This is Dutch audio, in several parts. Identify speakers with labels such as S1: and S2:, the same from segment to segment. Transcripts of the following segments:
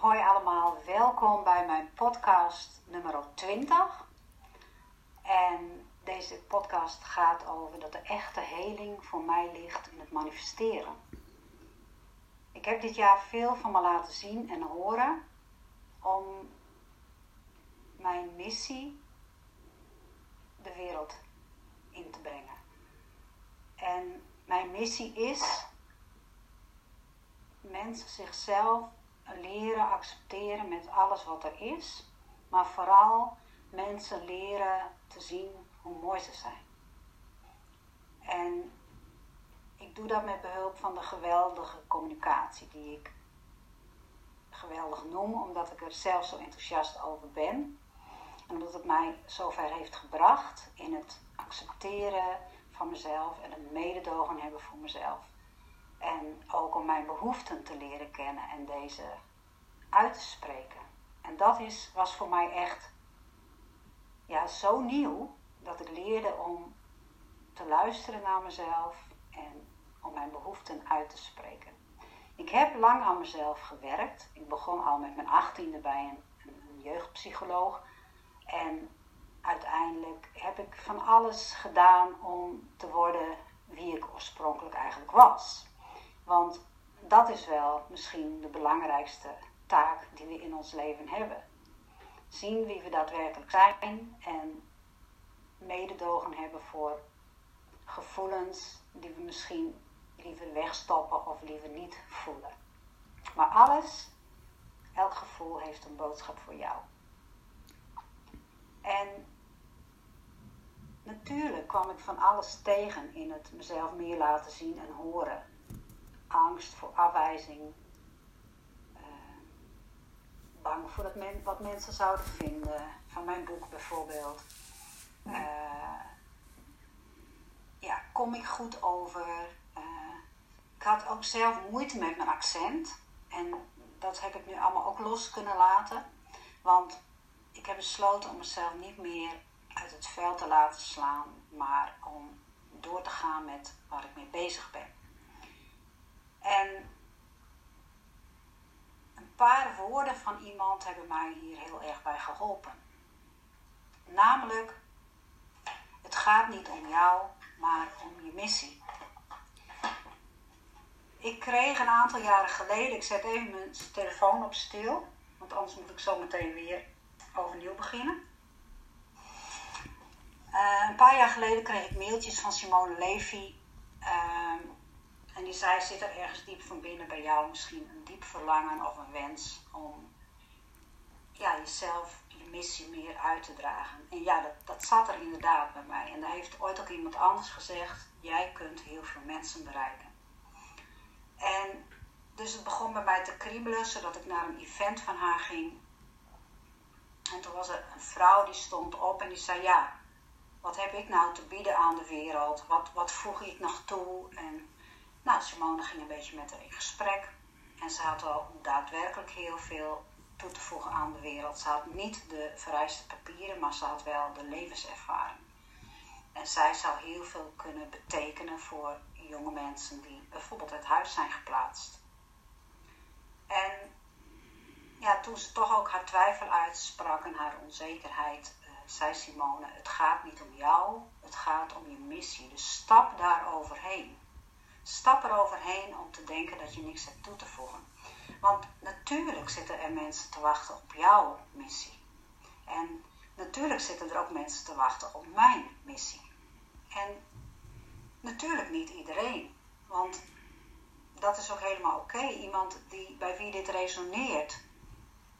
S1: Hoi allemaal, welkom bij mijn podcast nummer 20. En deze podcast gaat over dat de echte heling voor mij ligt in het manifesteren. Ik heb dit jaar veel van me laten zien en horen om mijn missie de wereld in te brengen. En mijn missie is mensen zichzelf leren accepteren met alles wat er is, maar vooral mensen leren te zien hoe mooi ze zijn. En ik doe dat met behulp van de geweldige communicatie die ik geweldig noem, omdat ik er zelf zo enthousiast over ben. En omdat het mij zover heeft gebracht in het accepteren van mezelf en het mededogen hebben voor mezelf. En ook om mijn behoeften te leren kennen en deze uit te spreken. En dat is, was voor mij echt ja, zo nieuw dat ik leerde om te luisteren naar mezelf en om mijn behoeften uit te spreken. Ik heb lang aan mezelf gewerkt. Ik begon al met mijn achttiende bij een, een jeugdpsycholoog. En uiteindelijk heb ik van alles gedaan om te worden wie ik oorspronkelijk eigenlijk was. Want dat is wel misschien de belangrijkste taak die we in ons leven hebben. Zien wie we daadwerkelijk zijn en mededogen hebben voor gevoelens die we misschien liever wegstoppen of liever niet voelen. Maar alles, elk gevoel heeft een boodschap voor jou. En natuurlijk kwam ik van alles tegen in het mezelf meer laten zien en horen. Angst voor afwijzing, bang voor het men, wat mensen zouden vinden, van mijn boek bijvoorbeeld. Uh, ja, kom ik goed over? Uh, ik had ook zelf moeite met mijn accent. En dat heb ik nu allemaal ook los kunnen laten. Want ik heb besloten om mezelf niet meer uit het veld te laten slaan, maar om door te gaan met waar ik mee bezig ben. En paar woorden van iemand hebben mij hier heel erg bij geholpen. Namelijk, het gaat niet om jou, maar om je missie. Ik kreeg een aantal jaren geleden, ik zet even mijn telefoon op stil, want anders moet ik zo meteen weer overnieuw beginnen. Uh, een paar jaar geleden kreeg ik mailtjes van Simone Levy. Uh, en die zei: Zit er ergens diep van binnen bij jou misschien een diep verlangen of een wens om ja, jezelf, je missie meer uit te dragen? En ja, dat, dat zat er inderdaad bij mij. En daar heeft ooit ook iemand anders gezegd: Jij kunt heel veel mensen bereiken. En dus het begon bij mij te kriebelen, zodat ik naar een event van haar ging. En toen was er een vrouw die stond op en die zei: Ja, wat heb ik nou te bieden aan de wereld? Wat, wat voeg ik nog toe? En nou, Simone ging een beetje met haar in gesprek. En ze had wel daadwerkelijk heel veel toe te voegen aan de wereld. Ze had niet de vereiste papieren, maar ze had wel de levenservaring. En zij zou heel veel kunnen betekenen voor jonge mensen die bijvoorbeeld uit huis zijn geplaatst. En ja, toen ze toch ook haar twijfel uitsprak en haar onzekerheid, uh, zei Simone: Het gaat niet om jou, het gaat om je missie. Dus stap daar overheen. Stap er overheen om te denken dat je niks hebt toe te voegen. Want natuurlijk zitten er mensen te wachten op jouw missie. En natuurlijk zitten er ook mensen te wachten op mijn missie. En natuurlijk niet iedereen. Want dat is ook helemaal oké. Iemand die, bij wie dit resoneert,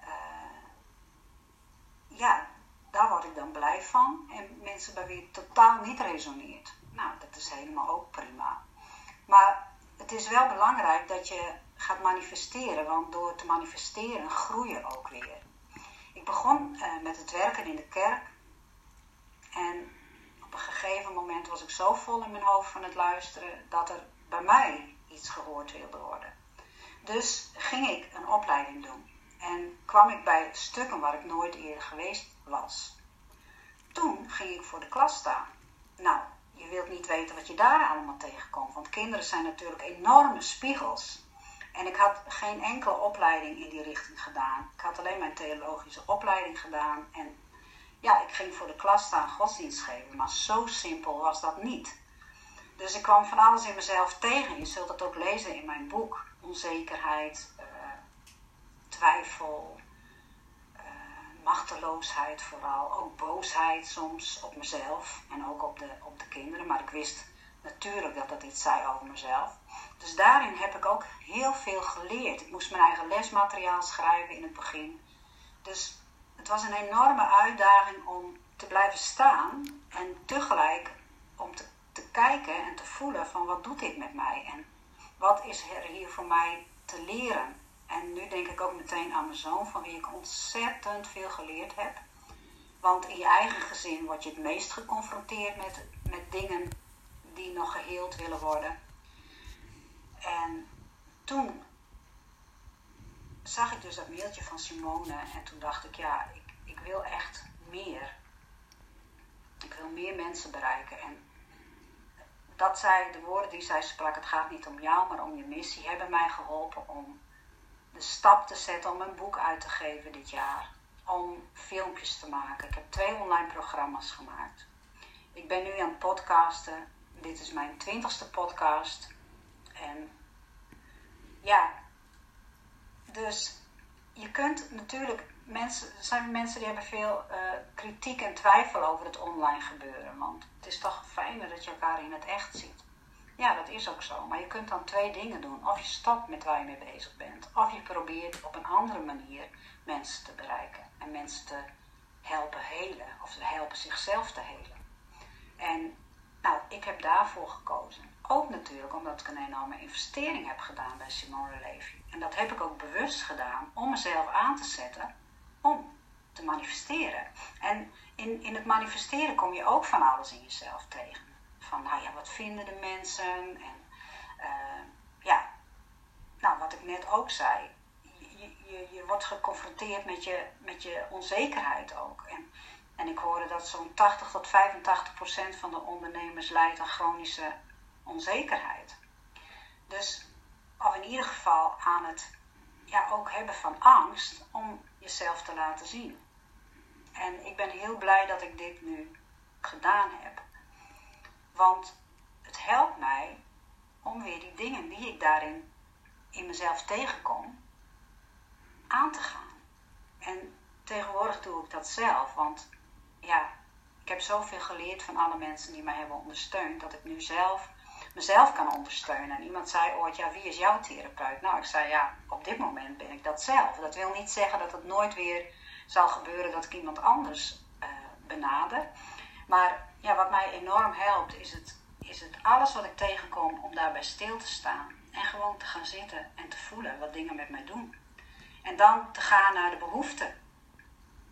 S1: uh, ja, daar word ik dan blij van. En mensen bij wie het totaal niet resoneert, nou, dat is helemaal ook prima. Maar het is wel belangrijk dat je gaat manifesteren, want door te manifesteren groei je ook weer. Ik begon uh, met het werken in de kerk en op een gegeven moment was ik zo vol in mijn hoofd van het luisteren dat er bij mij iets gehoord wilde worden. Dus ging ik een opleiding doen en kwam ik bij stukken waar ik nooit eerder geweest was. Toen ging ik voor de klas staan. Nou, wilt niet weten wat je daar allemaal tegenkomt, want kinderen zijn natuurlijk enorme spiegels. En ik had geen enkele opleiding in die richting gedaan. Ik had alleen mijn theologische opleiding gedaan. En ja, ik ging voor de klas staan godsdienst geven. Maar zo simpel was dat niet. Dus ik kwam van alles in mezelf tegen. Je zult het ook lezen in mijn boek. Onzekerheid, uh, twijfel, machteloosheid vooral. Ook boosheid soms op mezelf en ook op de, op de kinderen. Maar ik wist natuurlijk dat dat iets zei over mezelf. Dus daarin heb ik ook heel veel geleerd. Ik moest mijn eigen lesmateriaal schrijven in het begin. Dus het was een enorme uitdaging om te blijven staan en tegelijk om te, te kijken en te voelen van wat doet dit met mij en wat is er hier voor mij te leren. En nu denk ik ook meteen aan mijn zoon, van wie ik ontzettend veel geleerd heb. Want in je eigen gezin word je het meest geconfronteerd met, met dingen die nog geheeld willen worden. En toen zag ik dus dat mailtje van Simone en toen dacht ik, ja, ik, ik wil echt meer. Ik wil meer mensen bereiken. En dat zij, de woorden die zij sprak, het gaat niet om jou, maar om je missie, hebben mij geholpen om de stap te zetten om een boek uit te geven dit jaar. Om filmpjes te maken. Ik heb twee online programma's gemaakt. Ik ben nu aan het podcasten. Dit is mijn twintigste podcast. En ja, dus je kunt natuurlijk, mensen, er zijn mensen die hebben veel uh, kritiek en twijfel over het online gebeuren. Want het is toch fijner dat je elkaar in het echt ziet. Ja, dat is ook zo. Maar je kunt dan twee dingen doen. Of je stopt met waar je mee bezig bent. Of je probeert op een andere manier mensen te bereiken. En mensen te helpen helen. Of ze helpen zichzelf te helen. En nou, ik heb daarvoor gekozen. Ook natuurlijk omdat ik een enorme investering heb gedaan bij Simone Levy. En dat heb ik ook bewust gedaan om mezelf aan te zetten om te manifesteren. En in, in het manifesteren kom je ook van alles in jezelf tegen. Van, nou ja, wat vinden de mensen? En uh, ja, nou, wat ik net ook zei. Je, je, je wordt geconfronteerd met je, met je onzekerheid ook. En, en ik hoorde dat zo'n 80 tot 85 procent van de ondernemers lijdt aan chronische onzekerheid. Dus, of in ieder geval aan het ja, ook hebben van angst om jezelf te laten zien. En ik ben heel blij dat ik dit nu gedaan heb. Want het helpt mij om weer die dingen die ik daarin in mezelf tegenkom, aan te gaan. En tegenwoordig doe ik dat zelf, want ja, ik heb zoveel geleerd van alle mensen die mij hebben ondersteund, dat ik nu zelf mezelf kan ondersteunen. En iemand zei ooit, ja, wie is jouw therapeut? Nou, ik zei, ja, op dit moment ben ik dat zelf. Dat wil niet zeggen dat het nooit weer zal gebeuren dat ik iemand anders uh, benader. Maar ja, wat mij enorm helpt, is het, is het alles wat ik tegenkom om daarbij stil te staan. En gewoon te gaan zitten en te voelen wat dingen met mij doen. En dan te gaan naar de behoefte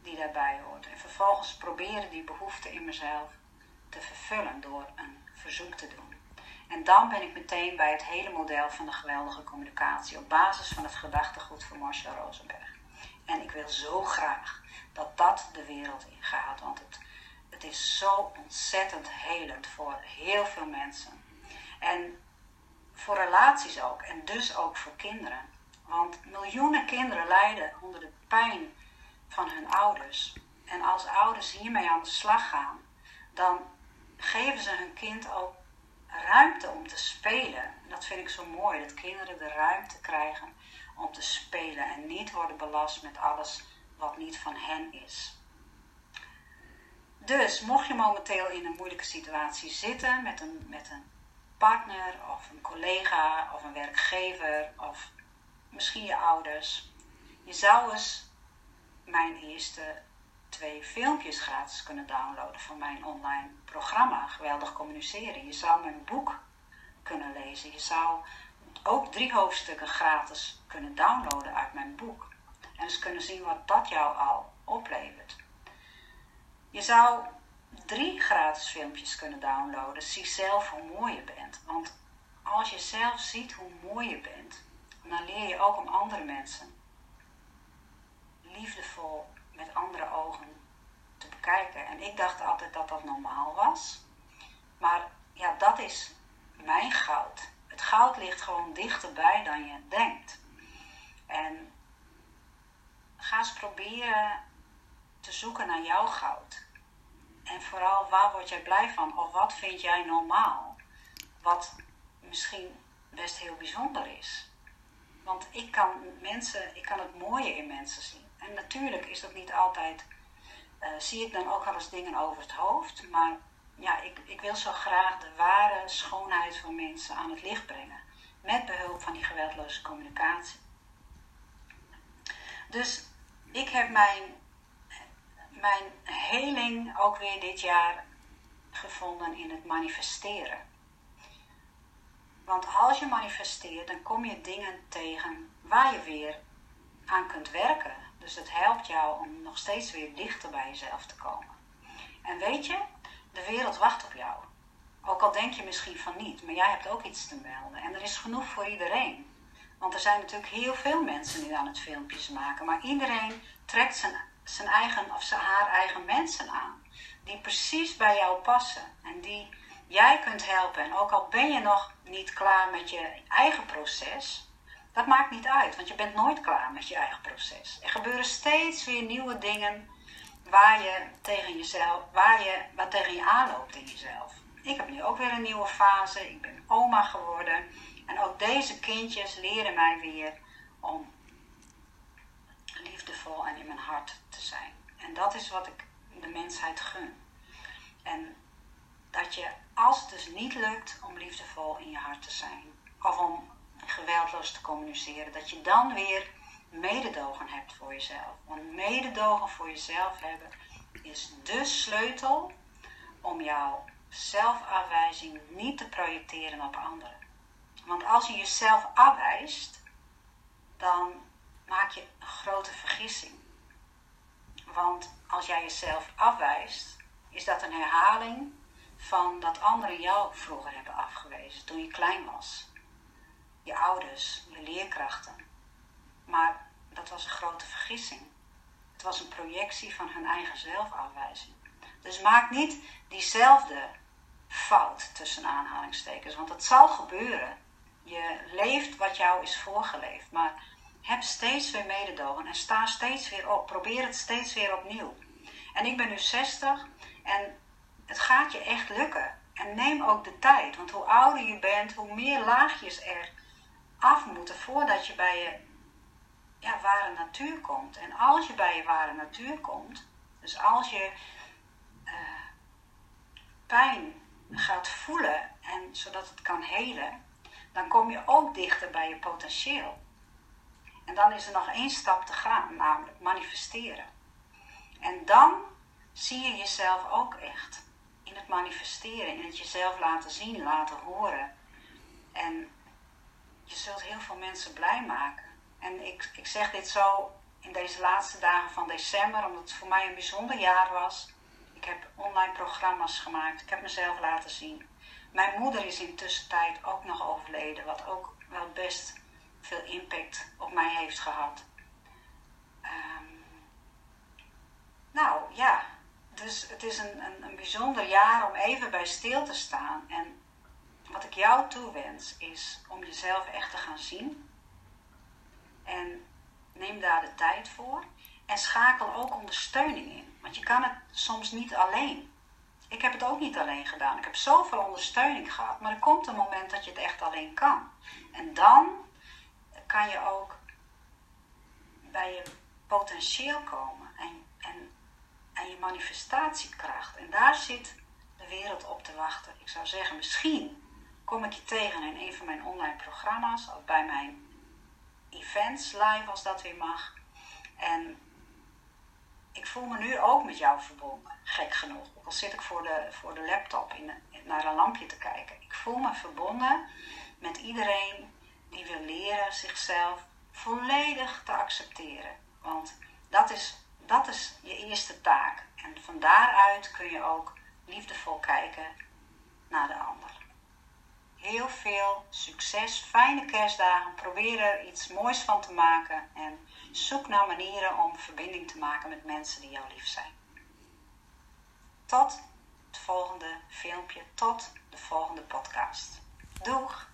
S1: die daarbij hoort. En vervolgens proberen die behoefte in mezelf te vervullen door een verzoek te doen. En dan ben ik meteen bij het hele model van de geweldige communicatie op basis van het gedachtegoed van Marshall Rosenberg. En ik wil zo graag dat dat de wereld ingaat, want het, het is zo ontzettend helend voor heel veel mensen. En voor relaties ook, en dus ook voor kinderen. Want miljoenen kinderen lijden onder de pijn van hun ouders. En als ouders hiermee aan de slag gaan, dan geven ze hun kind ook ruimte om te spelen. Dat vind ik zo mooi, dat kinderen de ruimte krijgen om te spelen en niet worden belast met alles wat niet van hen is. Dus mocht je momenteel in een moeilijke situatie zitten met een, met een partner of een collega of een werkgever of misschien je ouders, je zou eens mijn eerste twee filmpjes gratis kunnen downloaden van mijn online programma Geweldig Communiceren. Je zou mijn boek kunnen lezen. Je zou ook drie hoofdstukken gratis kunnen downloaden uit mijn boek. En eens kunnen zien wat dat jou al oplevert. Je zou drie gratis filmpjes kunnen downloaden. Zie zelf hoe mooi je bent. Want als je zelf ziet hoe mooi je bent, dan leer je ook om andere mensen liefdevol met andere ogen te bekijken. En ik dacht altijd dat dat normaal was. Maar ja, dat is mijn goud. het goud ligt gewoon dichterbij dan je denkt. En ga eens proberen te zoeken naar jouw goud. En vooral waar word jij blij van of wat vind jij normaal? Wat misschien best heel bijzonder is. Want ik kan mensen, ik kan het mooie in mensen zien. En natuurlijk is dat niet altijd, uh, zie ik dan ook al eens dingen over het hoofd. Maar ja, ik, ik wil zo graag de ware schoonheid van mensen aan het licht brengen. Met behulp van die geweldloze communicatie. Dus ik heb mijn, mijn heling ook weer dit jaar gevonden in het manifesteren. Want als je manifesteert, dan kom je dingen tegen waar je weer aan kunt werken. Dus het helpt jou om nog steeds weer dichter bij jezelf te komen. En weet je, de wereld wacht op jou. Ook al denk je misschien van niet, maar jij hebt ook iets te melden. En er is genoeg voor iedereen. Want er zijn natuurlijk heel veel mensen die aan het filmpjes maken. Maar iedereen trekt zijn, zijn eigen of zijn haar eigen mensen aan. Die precies bij jou passen. En die jij kunt helpen. En ook al ben je nog niet klaar met je eigen proces. Dat maakt niet uit, want je bent nooit klaar met je eigen proces. Er gebeuren steeds weer nieuwe dingen waar je tegen jezelf, waar je, wat tegen je aanloopt in jezelf. Ik heb nu ook weer een nieuwe fase. Ik ben oma geworden. En ook deze kindjes leren mij weer om liefdevol en in mijn hart te zijn. En dat is wat ik de mensheid gun. En dat je, als het dus niet lukt om liefdevol in je hart te zijn, of om geweldloos te communiceren, dat je dan weer mededogen hebt voor jezelf. Want mededogen voor jezelf hebben is de sleutel om jouw zelfafwijzing niet te projecteren op anderen. Want als je jezelf afwijst, dan maak je een grote vergissing. Want als jij jezelf afwijst, is dat een herhaling van dat anderen jou vroeger hebben afgewezen toen je klein was. Je ouders, je leerkrachten. Maar dat was een grote vergissing. Het was een projectie van hun eigen zelfafwijzing. Dus maak niet diezelfde fout tussen aanhalingstekens, want het zal gebeuren. Je leeft wat jou is voorgeleefd, maar heb steeds weer mededogen en sta steeds weer op. Probeer het steeds weer opnieuw. En ik ben nu 60 en het gaat je echt lukken. En neem ook de tijd, want hoe ouder je bent, hoe meer laagjes er af moeten voordat je bij je ja, ware natuur komt. En als je bij je ware natuur komt, dus als je uh, pijn gaat voelen en zodat het kan helen, dan kom je ook dichter bij je potentieel. En dan is er nog één stap te gaan, namelijk manifesteren. En dan zie je jezelf ook echt in het manifesteren, in het jezelf laten zien, laten horen. En je zult heel veel mensen blij maken. En ik, ik zeg dit zo in deze laatste dagen van december, omdat het voor mij een bijzonder jaar was. Ik heb online programma's gemaakt, ik heb mezelf laten zien. Mijn moeder is in tussentijd ook nog overleden, wat ook wel best veel impact op mij heeft gehad. Ehm, nou ja, dus het is een, een, een bijzonder jaar om even bij stil te staan. En wat ik jou toewens is om jezelf echt te gaan zien. En neem daar de tijd voor. En schakel ook ondersteuning in. Want je kan het soms niet alleen. Ik heb het ook niet alleen gedaan. Ik heb zoveel ondersteuning gehad. Maar er komt een moment dat je het echt alleen kan. En dan kan je ook bij je potentieel komen. En, en je manifestatiekracht. En daar zit de wereld op te wachten. Ik zou zeggen, misschien kom ik je tegen in een van mijn online programma's of bij mijn events live als dat weer mag. En ik voel me nu ook met jou verbonden, gek genoeg. Ook al zit ik voor de, voor de laptop in, naar een lampje te kijken. Ik voel me verbonden met iedereen die wil leren zichzelf volledig te accepteren. Want dat is dat is je eerste taak. En van daaruit kun je ook liefdevol kijken naar de ander. Heel veel succes, fijne kerstdagen. Probeer er iets moois van te maken. En zoek naar manieren om verbinding te maken met mensen die jou lief zijn. Tot het volgende filmpje, tot de volgende podcast. Doeg!